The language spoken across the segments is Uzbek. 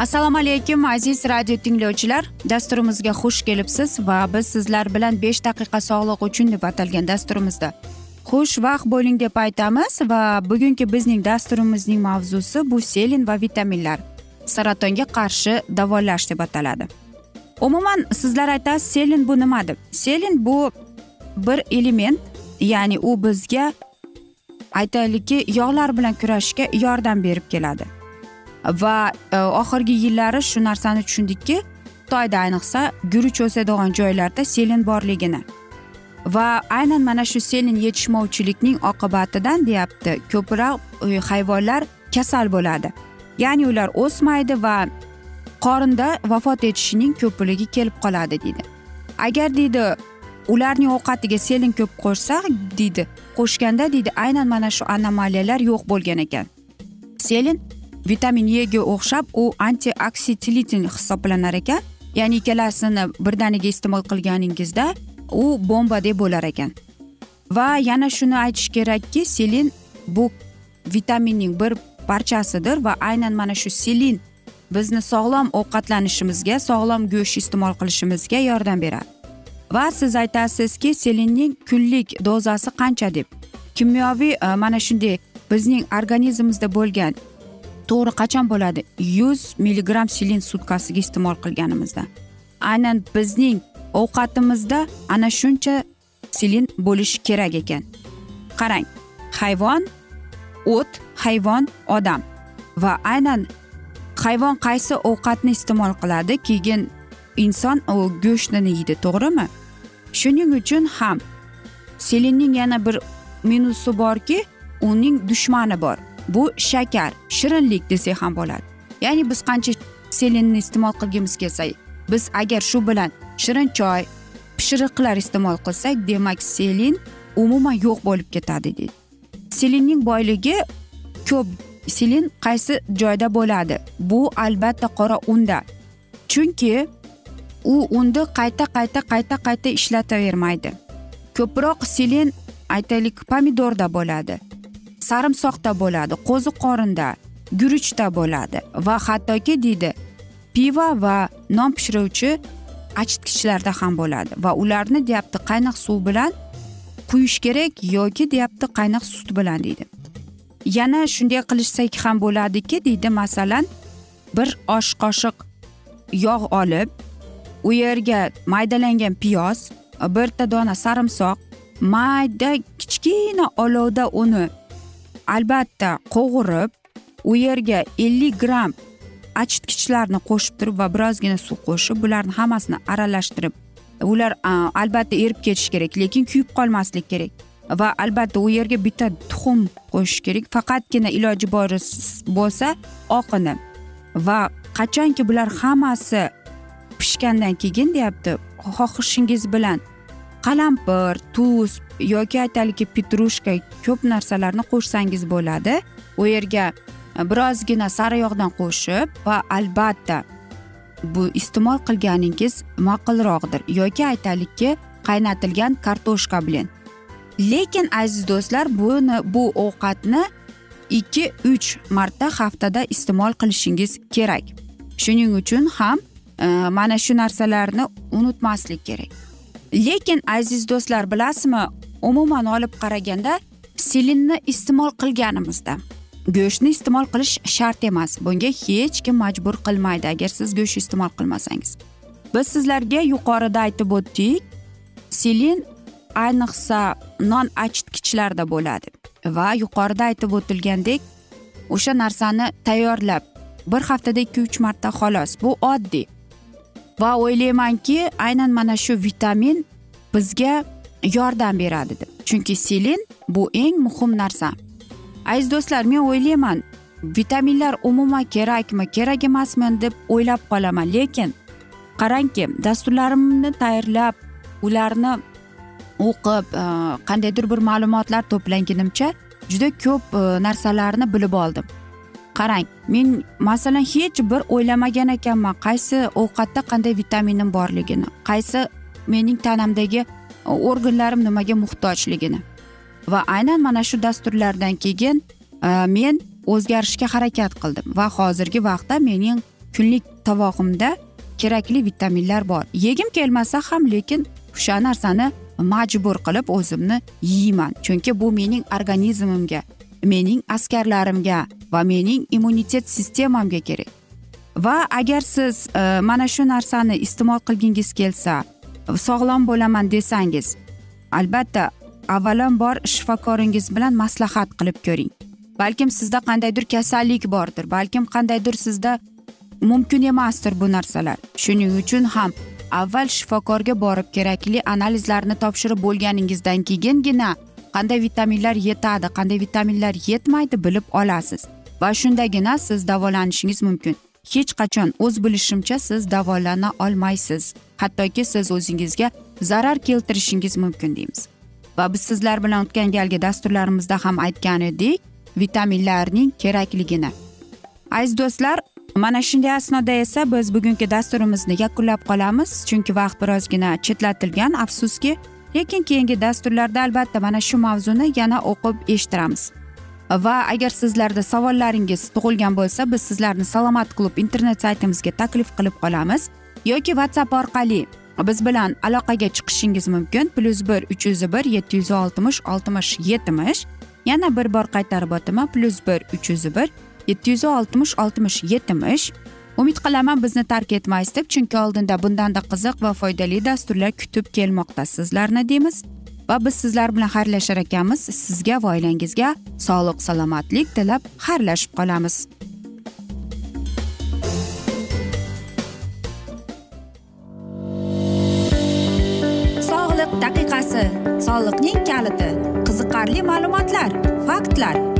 assalomu alaykum aziz radio tinglovchilar. Dasturimizga xush kelibsiz va biz sizlar bilan besh daqiqa sog'liq uchun deb atalgan dasturimizda. Xushvaqt bo'ling deb aytamiz va bugungi bizning dasturimizning mavzusi bu selin va vitaminlar. Saratonga qarshi davolash deb ataladi. Umuman sizlar aytasiz selin bu nima deb? Selin bu bir element ya'ni u bizga aytaylikki yog'lar bilan kurashishga yordam berib keladi. Va e, oxirgi yillari shu narsani tushundikki xitoyda ayniqsa guruch o'sadigan joylarda selin borligini va aynan mana shu selin yetishmovchilikning oqibatidan deyapti ko'proq e, hayvonlar kasal bo'ladi. Ya'ni ular o'smaydi va qorinda vafot etishining ko'pligi kelib qoladi deydi. Agar deydi ularning ovqatiga selin ko'p qo'shsak deydi qo'shganda deydi aynan mana shu anomaliyalar yo'q bo'lgan ekan. Selin vitamin ega o'xshab u antioksiditin hisoblanar ekan. Ya'ni ikkalasini birdaniga iste'mol qilganingizda u bombadek bo'lar ekan. Va yana shuni aytish kerakki selin bu vitaminning bir parchasidir va aynan mana shu selin bizni sog'lom ovqatlanishimizga sog'lom go'sht iste'mol qilishimizga yordam beradi. Va siz aytasizki selinning kunlik dozasi qancha deb? Kimyoviy e, mana shunday bizning organizmimizda bo'lgan to'g'ri qachon bo'ladi? Yuz milligramm selin sutkasiga iste'mol qilganimizda. Aynan bizning ovqatimizda ana shuncha selin bo'lishi kerak ekan. Qarang hayvon o't hayvon odam va aynan hayvon qaysi ovqatni iste'mol qiladi keyin inson u go'shtini yeydi to'g'rimi? Shuning uchun ham selinning yana bir minusi borki uning dushmani bor. Bu shakar shirinlik desak ham bo'ladi. Ya'ni biz qancha selinni iste'mol qilgimiz kelsa biz agar shu bilan shirin choy pishiriqlar iste'mol qilsak demak selin umuman yo'q bo'lib ketadi deydi. Selinning boyligi ko'p selin qaysi joyda bo'ladi? Bu albatta qora unda. Chunki u unni qayta qayta qayta qayta ishlatavermaydi. Ko'proq selin aytaylik pomidorda bo'ladi. Sarimsoqda bo'ladi qo'ziqorinda guruchda bo'ladi va hattoki deydi pivo va non pishiruvchi achitgichlarda ham bo'ladi va ularni deyapti qaynoq suv bilan quyish kerak yoki deyapti qaynoq sut bilan deydi. Yana shunday qilishsak ham bo'ladiki deydi masalan bir osh qoshiq yog' olib u yerga maydalangan piyoz bitta dona sarimsoq mayda kichkina olovda uni albatta qovurib u yerga ellik gramm achitgichlarni qo'shib turib va birozgina suv qo'shib bularni hammasini aralashtirib ular albatta erib ketishi kerak lekin kuyib qolmaslik kerak va albatta u yerga bitta tuxum qo'shish kerak. Faqatgina iloji bor bo'lsa oqini va qachonki bular hammasi pishgandan keyin deyapti xohishingiz bilan qalampir tuz yoki aytaylik petrushka ko'p narsalarni qo'shsangiz bo'ladi. U yerga e, birozgina sariyog'dan qo'shib va albatta bu iste'mol qilganingiz ma'qulroqdir yoki aytaylikki qaynatilgan kartoshka bilan. Lekin aziz do'stlar buni bu ovqatni ikki uch marta haftada iste'mol qilishingiz kerak. Shuning uchun ham e, mana shu narsalarni unutmaslik kerak. Lekin aziz do'stlar bilasizmi umuman olib qaraganda selinni iste'mol qilganimizda. Go'shtni iste'mol qilish shart emas. Bunga hech kim majbur qilmaydi agar siz go'sht iste'mol qilmasangiz. Biz sizlarga yuqorida aytib o'tdik selin ayniqsa non achitgichlarda bo'ladi. Va yuqorida aytib o'tilgandek o'sha narsani tayyorlab bir haftada ikki uch marta xolos. Bu oddiy. Va o'ylaymanki aynan mana shu vitamin bizga yordam beradi deb. Chunki selin bu eng muhim narsa. Aziz do'stlar men o'ylayman vitaminlar umuman kerakmi kerak emasmi deb o'ylab qolaman. Lekin qarangki dasturlarimni tayyorlab ularni o'qib e, qandaydir bir ma'lumotlar to'plaganimcha juda ko'p e, narsalarni bilib oldim. Qarang men masalan hech bir o'ylamagan ekanman qaysi ovqatda qanday vitaminim borligini qaysi mening tanamdagi e, organlarim nimaga muhtojligini. Va aynan mana shu dasturlardan keyin e, men o'zgarishga harakat qildim va hozirgi vaqtda mening kunlik tovog'imda kerakli vitaminlar bor. Yegim kelmasa ham lekin o'sha narsani majbur qilib o'zimni yeyman chunki bu mening organizmimga mening askarlarimga va mening immunitet sistemamga kerak. Va agar siz e, mana shu narsani iste'mol qilgingiz kelsa sog'lom bo'laman desangiz albatta avvalambor shifokoringiz bilan maslahat qilib ko'ring. Balkim sizda qandaydir kasallik bordir balkim qandaydir sizda mumkin emasdir bu narsalar. Shuning uchun ham avval shifokorga borib kerakli analizlarni topshirib bo'lganingizdan keyingina qanday vitaminlar yetadi qanday vitaminlar yetmaydi bilib olasiz. Va shundagina siz davolanishingiz mumkin. Hech qachon o'z bilishimcha siz davolana olmaysiz. Hattoki siz o'zingizga zarar keltirishingiz mumkin deymiz. Va biz sizlar bilan o'tgan galgi dasturlarimizda ham aytgan edik vitaminlarning kerakligini. Aziz do'stlar mana shunday asnoda esa biz bugungi dasturimizni yakunlab qolamiz. Chunki vaqt birozgina chetlatilgan afsuski lekin keyingi dasturlarda albatta mana shu mavzuni yana o'qib eshittiramiz. Va agar sizlarda savollaringiz tug'ilgan bo'lsa biz sizlarni salomat klub internet saytimizga taklif qilib qolamiz. Yoki whatsapp orqali biz bilan aloqaga chiqishingiz mumkin. plyus bir uch yuz bir yetti yuz oltmish oltmish yetmish. Yana bir bor qaytarib o'taman plyus bir uch yuz bir yetti yuz oltmish oltmish yetmish. Umid qilaman bizni tark etmaysiz deb chunki oldinda bundanda qiziq va foydali dasturlar kutib kelmoqda sizlarni deymiz. Va biz sizlar bilan xayrlashar ekanmiz. Sizga va oilangizga sog'lik salomatlik tilab xayrlashib qolamiz. Sog'liq daqiqasi soliqning kaliti qiziqarli ma'lumotlar faktlar.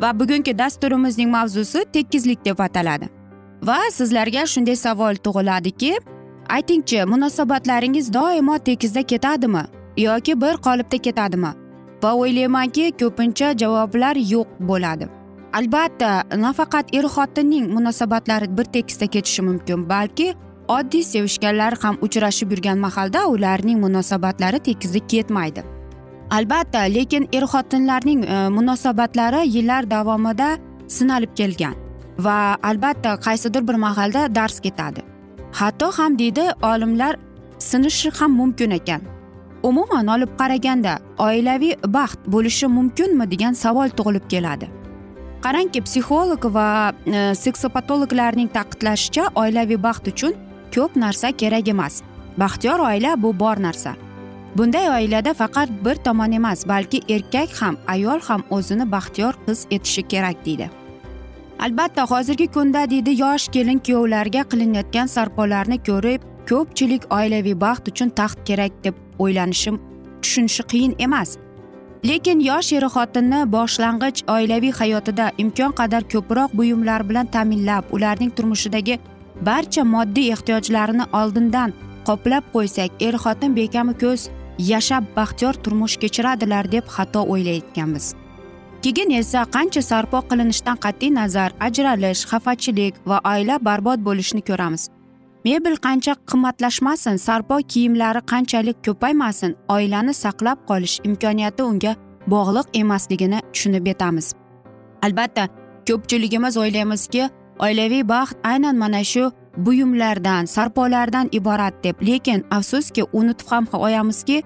Va bugungi dasturimizning mavzusi tekizlik deb ataladi. Va sizlarga shunday savol tug'iladiki aytingchi munosabatlaringiz doimo tekisda ketadimi yoki bir qolipda ketadimi? Va o'ylaymanki ko'pincha javoblar yo'q bo'ladi. Albatta nafaqat er xotinning munosabatlari bir tekisda ketishi mumkin balki oddiy sevishganlar ham uchrashib yurgan mahalda ularning munosabatlari tekisda ketmaydi. Albatta lekin er xotinlarning e, munosabatlari yillar davomida sinalib kelgan va albatta qaysidir bir mahalda dars ketadi. Hatto ham deydi olimlar sinishi ham mumkin ekan. Umuman olib qaraganda oilaviy baxt bo'lishi mumkinmi degan savol tug'ilib keladi. Qarangki psixolog va e, seksopatologlarning ta'kidlashicha oilaviy baxt uchun ko'p narsa kerak emas. Baxtiyor oila bu bor narsa. Bunday oilada faqat bir tomon emas balki erkak ham ayol ham o'zini baxtiyor his etishi kerak deydi. Albatta hozirgi kunda deydi yosh kelin kuyovlarga qilinayotgan sarpolarni ko'rib ko'pchilik oilaviy baxt uchun taxt kerak deb o'ylanishi tushunishi qiyin emas. Lekin yosh er xotinni boshlang'ich oilaviy hayotida imkon qadar ko'proq buyumlar bilan ta'minlab ularning turmushidagi barcha moddiy ehtiyojlarini oldindan qoplab qo'ysak er xotin bekami ko'z yashab baxtiyor turmush kechiradilar deb xato o'ylayotganmiz. Keyin esa qancha sarpo qilinishidan qat'iy nazar ajralish xafachilik va oila barbod bo'lishini ko'ramiz. Mebel qancha qimmatlashmasin sarpo kiyimlari qanchalik ko'paymasin oilani saqlab qolish imkoniyati unga bog'liq emasligini tushunib yetamiz. Albatta ko'pchiligimiz o'ylaymizki oilaviy baxt aynan mana shu buyumlardan sarpolardan iborat deb. Lekin afsuski unutib ham qo'yamizki e,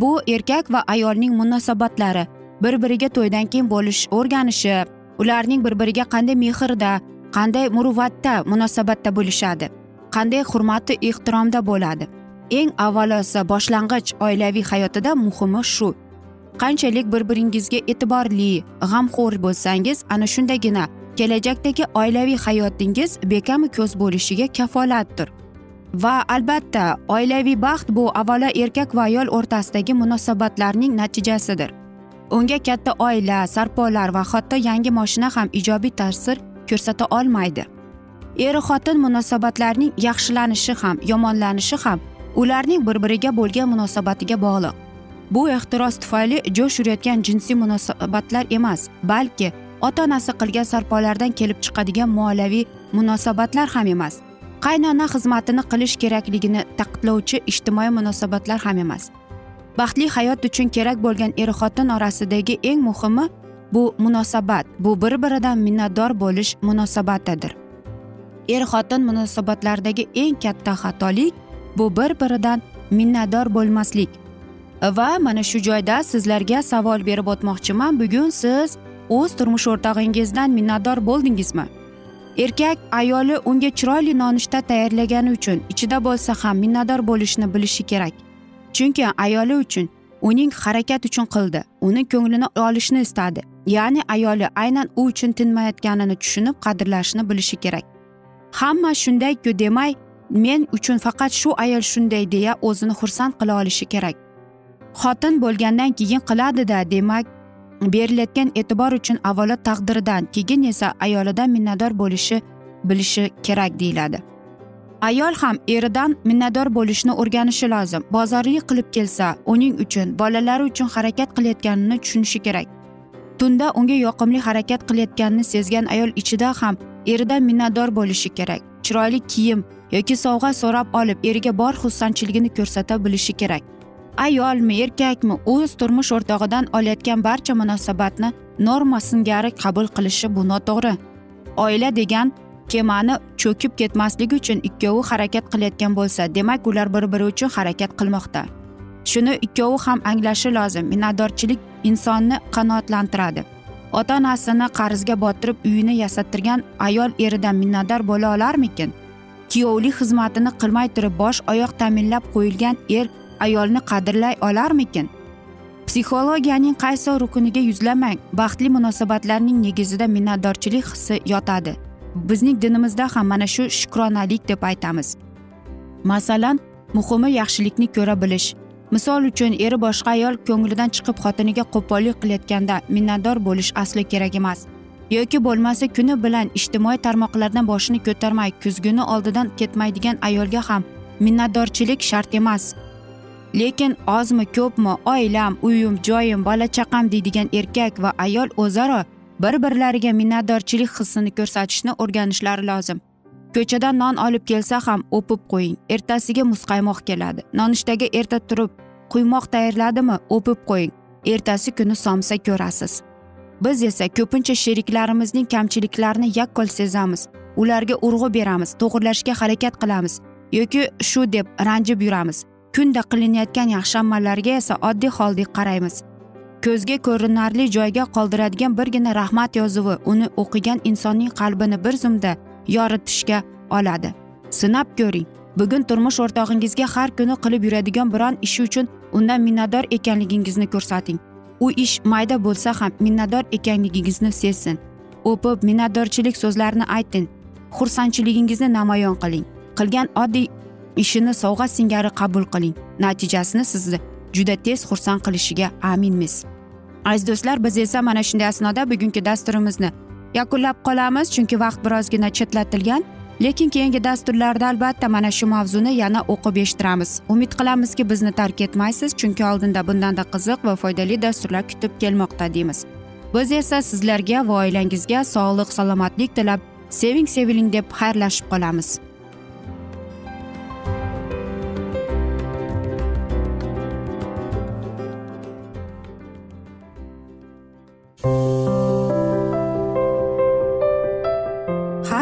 bu erkak va ayolning munosabatlari bir biriga to'ydan keyin bo'lish o'rganishi ularning bir biriga qanday mehrda qanday muruvvatda munosabatda bo'lishadi qanday hurmati ehtiromda bo'ladi. Eng avvalo esa boshlang'ich oilaviy hayotida muhimi shu. Qanchalik bir biringizga e'tiborli g'amxo'r bo'lsangiz ana shundagina kelajakdagi oilaviy hayotingiz bekami ko'z bo'lishiga kafolatdir. Va albatta oilaviy baxt bu avvalo erkak va ayol o'rtasidagi munosabatlarning natijasidir. Unga katta oila sarpolar va hatto yangi moshina ham ijobiy ta'sir ko'rsata olmaydi. Er xotin munosabatlarining yaxshilanishi ham yomonlanishi ham ularning bir biriga bo'lgan munosabatiga bog'liq. Bu ehtiros tufayli jo'sh urayotgan jinsiy munosabatlar emas balki ota onasi qilgan sarpolardan kelib chiqadigan moliyaviy munosabatlar ham emas. Qaynona xizmatini qilish kerakligini ta'kidlovchi ijtimoiy munosabatlar ham emas. Baxtli hayot uchun kerak bo'lgan er xotin orasidagi eng muhimi bu munosabat bu bir biridan minnatdor bo'lish munosabatidir. Er xotin munosabatlaridagi eng katta xatolik bu bir biridan minnatdor bo'lmaslik. Va mana shu joyda sizlarga savol berib o'tmoqchiman. Bugun siz o'z turmush o'rtog'ingizdan minnatdor bo'ldingizmi? Erkak ayoli unga chiroyli nonushta tayyorlagani uchun ichida bo'lsa ham minnatdor bo'lishni bilishi kerak. Chunki ayoli uchun uning harakat uchun qildi uni ko'nglini olishni istadi. Ya'ni ayoli aynan u uchun tinmayotganini tushunib qadrlashni bilishi kerak. Hamma shundayku demay men uchun faqat shu ayol shunday deya o'zini xursand qila olishi kerak. Xotin bo'lgandan keyin qiladida demak berilayotgan e'tibor uchun avvalo taqdiridan keyin esa ayolidan minnatdor bo'lishi bilishi kerak deyiladi. Ayol ham eridan minnatdor bo'lishni o'rganishi lozim. Bozorlik qilib kelsa uning uchun bolalari uchun harakat qilayotganini tushunishi kerak. Tunda unga yoqimli harakat qilayotganini sezgan ayol ichida ham eridan minnatdor bo'lishi kerak. Chiroyli kiyim yoki sovg'a so'rab olib eriga bor xursandchiligini ko'rsata bilishi kerak. Ayolmi erkakmi? O'z turmush o'rtog'idan olayotgan barcha munosabatni norma singari qabul qilishi bu noto'g'ri. Oila degan kemani cho'kib ketmasligi uchun ikkovi harakat qilayotgan bo'lsa demak ular bir biri uchun harakat qilmoqda. Shuni ikkovi ham anglashi lozim. Minnatdorchilik insonni qanoatlantiradi. Ota onasini qarzga botirib uyini yasattirgan ayol eridan minnatdor bo'la olarmikin? Kuyovlik xizmatini qilmay turib bosh oyoq ta'minlab qo'yilgan er ayolni qadrlay olarmikin? Psixologiyaning qaysi rukuniga yuzlamang baxtli munosabatlarning negizida minnatdorchilik hissi yotadi. Bizning dinimizda ham mana shu shukronalik deb aytamiz. Masalan muhimi yaxshilikni ko'ra bilish. Misol uchun eri boshqa ayol ko'nglidan chiqib xotiniga qo'pollik qilayotganda minnatdor bo'lish aslo kerak emas. Yoki bo'lmasa kuni bilan ijtimoiy tarmoqlardan boshini ko'tarmay kuzguni oldidan ketmaydigan ayolga ham minnatdorchilik shart emas. Lekin ozmi ko'pmi oilam uyim joyim bola chaqam deydigan erkak va ayol o'zaro bir birlariga minnatdorchilik hissini ko'rsatishni o'rganishlari lozim. Ko'chadan non olib kelsa ham o'pib qo'ying. Ertasiga muzqaymoq keladi. Nonushtaga erta turib quymoq tayyorladimi o'pib qo'ying. Ertasi kuni somsa ko'rasiz. Biz esa ko'pincha sheriklarimizning kamchiliklarini yakkol sezamiz. Ularga urg'u beramiz to'g'irlashga harakat qilamiz yoki shu deb ranjib yuramiz. Kunda qilinayotgan yaxshi amallarga esa oddiy holdek qaraymiz. Ko'zga ko'rinarli joyga qoldiradigan birgina rahmat yozuvi uni o'qigan insonning qalbini bir zumda yoritishga oladi. Sinab ko'ring bugun turmush o'rtog'ingizga har kuni qilib yuradigan biron ishi uchun undan minnatdor ekanligingizni ko'rsating. U ish mayda bo'lsa ham minnatdor ekanligingizni sezsin. O'pib minnatdorchilik so'zlarini ayting. Xursandchiligingizni namoyon qiling. Qilgan oddiy ishini sovg'a singari qabul qiling. Natijasini sizni juda tez xursand qilishiga aminmiz. Aziz do'stlar biz esa mana shunday asnoda bugungi dasturimizni yakunlab qolamiz chunki vaqt birozgina chetlatilgan lekin keyingi dasturlarda albatta mana shu mavzuni yana o'qib eshittiramiz. Umid qilamizki bizni tark etmaysiz chunki oldinda bundanda qiziq va foydali dasturlar kutib kelmoqda deymiz. Biz esa sizlarga va oilangizga sog'lik salomatlik tilab seving seviling deb xayrlashib qolamiz.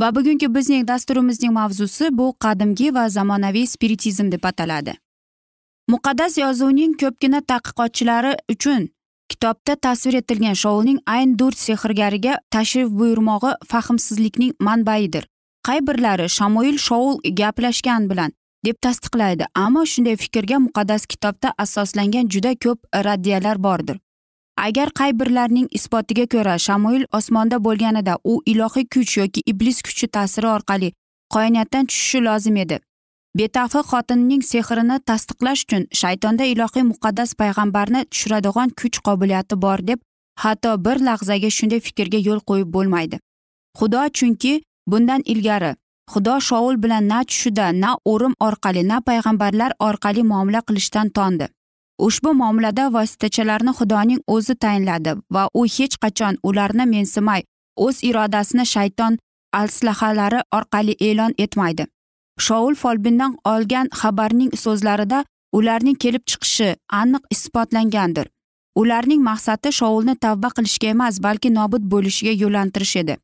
Va bugungi bizning dasturimizning mavzusi bu qadimgi va zamonaviy spiritizm deb ataladi. Muqaddas yozuvning ko'pgina tadqiqotchilari uchun kitobda tasvir etilgan shouning ayn dur sehrgariga tashrif buyurmog'i fahmsizlikning manbaidir. Qay birlari shamoil shoul gaplashgan bilan deb tasdiqlaydi ammo shunday fikrga muqaddas kitobda asoslangan juda ko'p raddiyalar bordir. Agar qay birlarning isbotiga ko'ra shamoil osmonda bo'lganida u ilohiy kuch yoki iblis kuchi ta'siri orqali qoiniyatdan tushishi lozim edi. Betafi xotinning sehrini tasdiqlash uchun shaytonda ilohiy muqaddas payg'ambarni tushiradigan kuch qobiliyati bor deb hatto bir lahzaga shunday fikrga yo'l qo'yib bo'lmaydi. Xudo chunki bundan ilgari xudo shovul bilan na tushida na o'rim orqali na payg'ambarlar orqali muomala qilishdan tondi. Ushbu muomalada vositachilarni xudoning o'zi tayinladi va u hech qachon ularni mensimay o'z irodasini shayton aslahalari orqali e'lon etmaydi. Shoul folbindan olgan xabarning so'zlarida ularning kelib chiqishi aniq isbotlangandir. Ularning maqsadi shoulni tavba qilishga emas balki nobud bo'lishiga yo'llantirish edi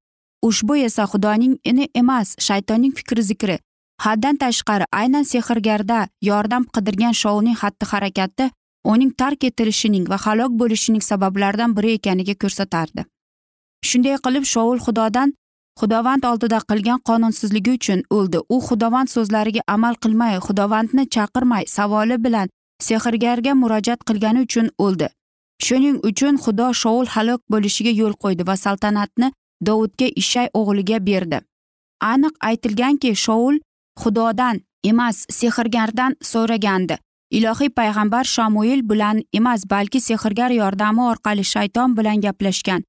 ushbu esa xudoning ini emas shaytonning fikri zikri haddan tashqari aynan sehrgarda yordam qidirgan shouning xatti harakati uning tark etilishining va halok bo'lishining sabablaridan biri ekaniga ko'rsatardi. Shunday qilib shoul xudodan xudovand oldida qilgan qonunsizligi uchun o'ldi. U xudovand so'zlariga amal qilmay xudovandni chaqirmay savoli bilan sehrgarga murojaat qilgani uchun o'ldi. Shuning uchun xudo shoul halok bo'lishiga yo'l qo'ydi va saltanatni dovudga ishay o'g'liga berdi. Aniq aytilganki shoul xudodan emas sehrgardan so'ragandi. Ilohiy payg'ambar shamuil bilan emas balki sehrgar yordami orqali shayton bilan gaplashgan.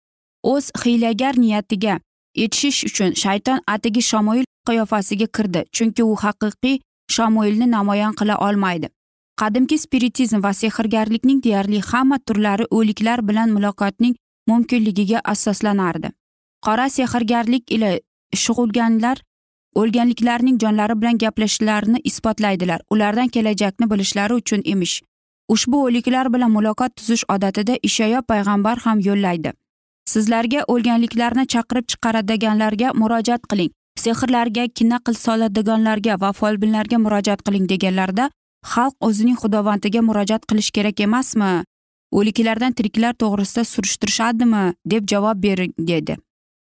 O'z hiylagar niyatiga yetishish uchun shayton atigi shamoil qiyofasiga kirdi chunki u haqiqiy shamoilni namoyon qila olmaydi. Qadimgi spiritizm va sehrgarlikning deyarli hamma turlari o'liklar bilan muloqotning mumkinligiga asoslanardi. Qora sehrgarlik ila shug'ullanganlar o'lganliklarning jonlari bilan gaplashishlarini isbotlaydilar. Ulardan kelajakni bilishlari uchun emish. Ushbu o'liklar bilan muloqot tuzish odatida ishoyo payg'ambar ham yo'llaydi. Sizlarga o'lganliklarni chaqirib chiqaradiganlarga murojaat qiling. Sehrlarga kina qil soladiganlarga va folbinlarga murojaat qiling deganlarida xalq o'zining xudovandiga murojaat qilish kerak emasmi? O'liklardan tiriklar to'g'risida surishtirishadimi? deb javob bering dedi.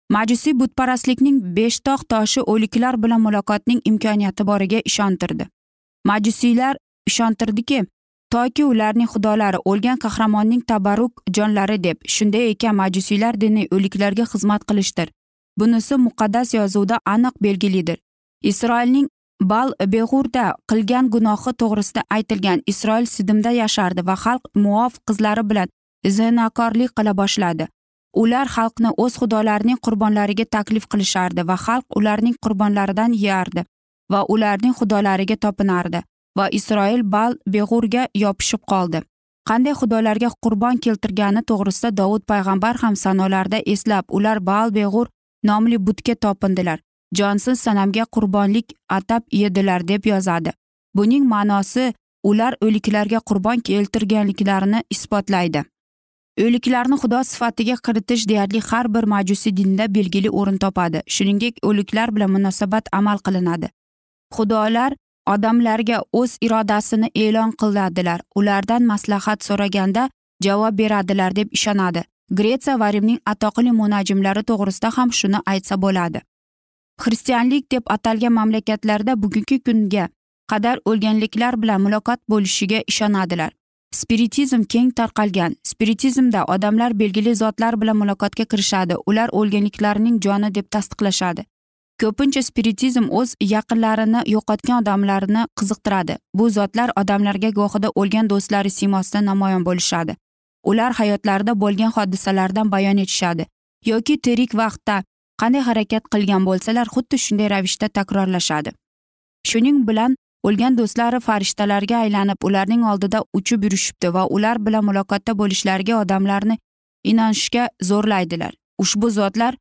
Majusiy butparastlikning beshtog' toshi o'liklar bilan muloqotning imkoniyati boriga ishontirdi. Majusiylar ishontirdiki toki ularning xudolari o'lgan qahramonning tabarruk jonlari deb shunday ekan majusiylar dini o'liklarga xizmat qilishdir. Bunisi muqaddas yozuvda aniq belgilidir. Isroilning bal beg'urda qilgan gunohi to'g'risida aytilgan isroil sidimda yashardi va xalq muof qizlari bilan zinakorlik qila boshladi. Ular xalqni o'z xudolarining qurbonlariga taklif qilishardi va xalq ularning qurbonlaridan yeyardi va ularning xudolariga topinardi va isroil bal beg'urga yopishib qoldi. Qanday xudolarga qurbon keltirgani to'g'risida dovud payg'ambar ham sanolarda eslab ular bal beg'ur nomli butga topindilar. Jonsiz sanamga qurbonlik atab yedilar deb yozadi. Buning ma'nosi ular o'liklarga qurbon keltirganliklarini isbotlaydi. O'liklarni xudo sifatiga kiritish deyarli har bir majusiy dinda belgili o'rin topadi. Shuningdek o'liklar bilan munosabat amal qilinadi. Xudolar odamlarga o'z irodasini e'lon qiladilar. Ulardan maslahat so'raganda javob beradilar deb ishonadi. Gretsiya va rimning atoqli munajimlari to'g'risida ham shuni aytsa bo'ladi. Xristianlik deb atalgan mamlakatlarda bugungi kunga qadar o'lganliklar bilan muloqot bo'lishiga ishonadilar. Spiritizm keng tarqalgan. Spiritizmda odamlar belgili zotlar bilan muloqotga kirishadi. Ular o'lganliklarning joni deb tasdiqlashadi. Ko'pincha spiritizm o'z yaqinlarini yo'qotgan odamlarni qiziqtiradi. Bu zotlar odamlarga gohida o'lgan do'stlari siymosida namoyon bo'lishadi. Ular hayotlarida bo'lgan hodisalardan bayon etishadi. Yoki tirik vaqtda qanday harakat qilgan bo'lsalar xuddi shunday ravishda takrorlashadi. Shuning bilan o'lgan do'stlari farishtalarga aylanib ularning oldida uchib yurishibdi va ular bilan muloqotda bo'lishlariga odamlarni inonishga zo'rlaydilar. Ushbu zotlar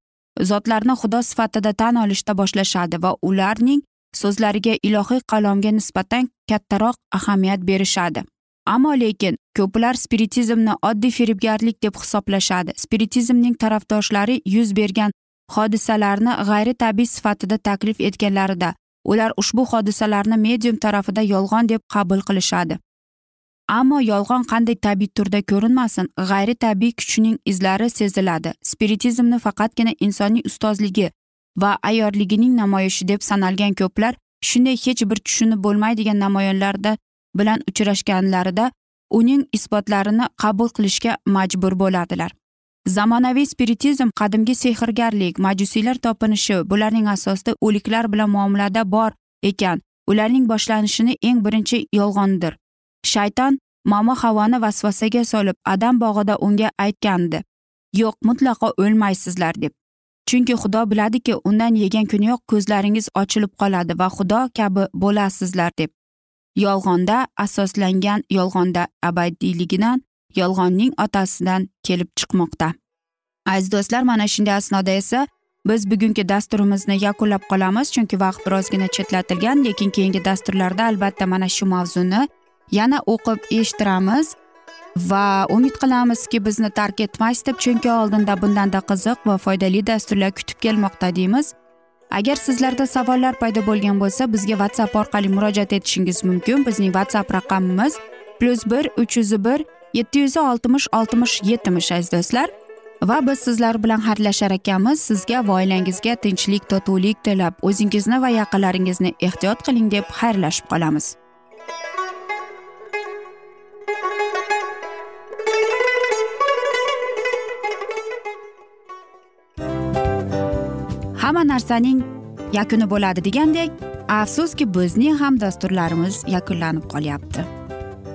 zotlarni xudo sifatida tan olishda boshlashadi va ularning so'zlariga ilohiy qalomga nisbatan kattaroq ahamiyat berishadi. Ammo lekin ko'plar spiritizmni oddiy firibgarlik deb hisoblashadi. Spiritizmning tarafdoshlari yuz bergan hodisalarni g'ayritabiiy sifatida taklif etganlarida ular ushbu hodisalarni medium tarafida yolg'on deb qabul qilishadi. Ammo yolg'on qanday tabiiy turda ko'rinmasin g'ayri tabiiy kuchning izlari seziladi. Spiritizmni faqatgina insoniy ustozligi va ayyorligining namoyishi deb sanalgan ko'plar shunday hech bir tushunib bo'lmaydigan namoyonlarda bilan uchrashganlarida uning isbotlarini qabul qilishga majbur bo'ladilar zamonaviy spiritizm qadimgi sehrgarlik majusiylar topinishi bularning asosida o'liklar bilan muomalada bor ekan. Ularning boshlanishini eng birinchi yolg'ondir. Shayton momo havoni vasvasaga solib adam bog'ida unga aytgandi yo'q mutlaqo o'lmaysizlar deb. Chunki xudo biladiki undan yegan kuniyoq ko'zlaringiz ochilib qoladi va xudo kabi bo'lasizlar deb. Yolg'onda asoslangan yolg'onda abadiyligidan yolg'onning otasidan kelib chiqmoqda. Aziz do'stlar mana shunday asnoda esa biz bugungi dasturimizni yakunlab qolamiz chunki vaqt birozgina chetlatilgan lekin keyingi dasturlarda albatta mana shu mavzuni yana o'qib eshittiramiz va umid qilamizki bizni tark etmaysiz deb chunki oldinda bundanda qiziq va foydali dasturlar kutib kelmoqda deymiz. Agar sizlarda savollar paydo bo'lgan bo'lsa bizga whatsapp orqali murojaat etishingiz mumkin. Bizning whatsapp raqamimiz plyus bir uch yuz bir yetti yuz oltmish oltmish yetmish aziz do'stlar. Va biz sizlar bilan xayrlashar ekanmiz. Sizga va oilangizga tinchlik totuvlik tilab o'zingizni va yaqinlaringizni ehtiyot qiling deb xayrlashib qolamiz. Hamma narsaning yakuni bo'ladi degandek afsuski bizning ham dasturlarimiz yakunlanib qolyapti.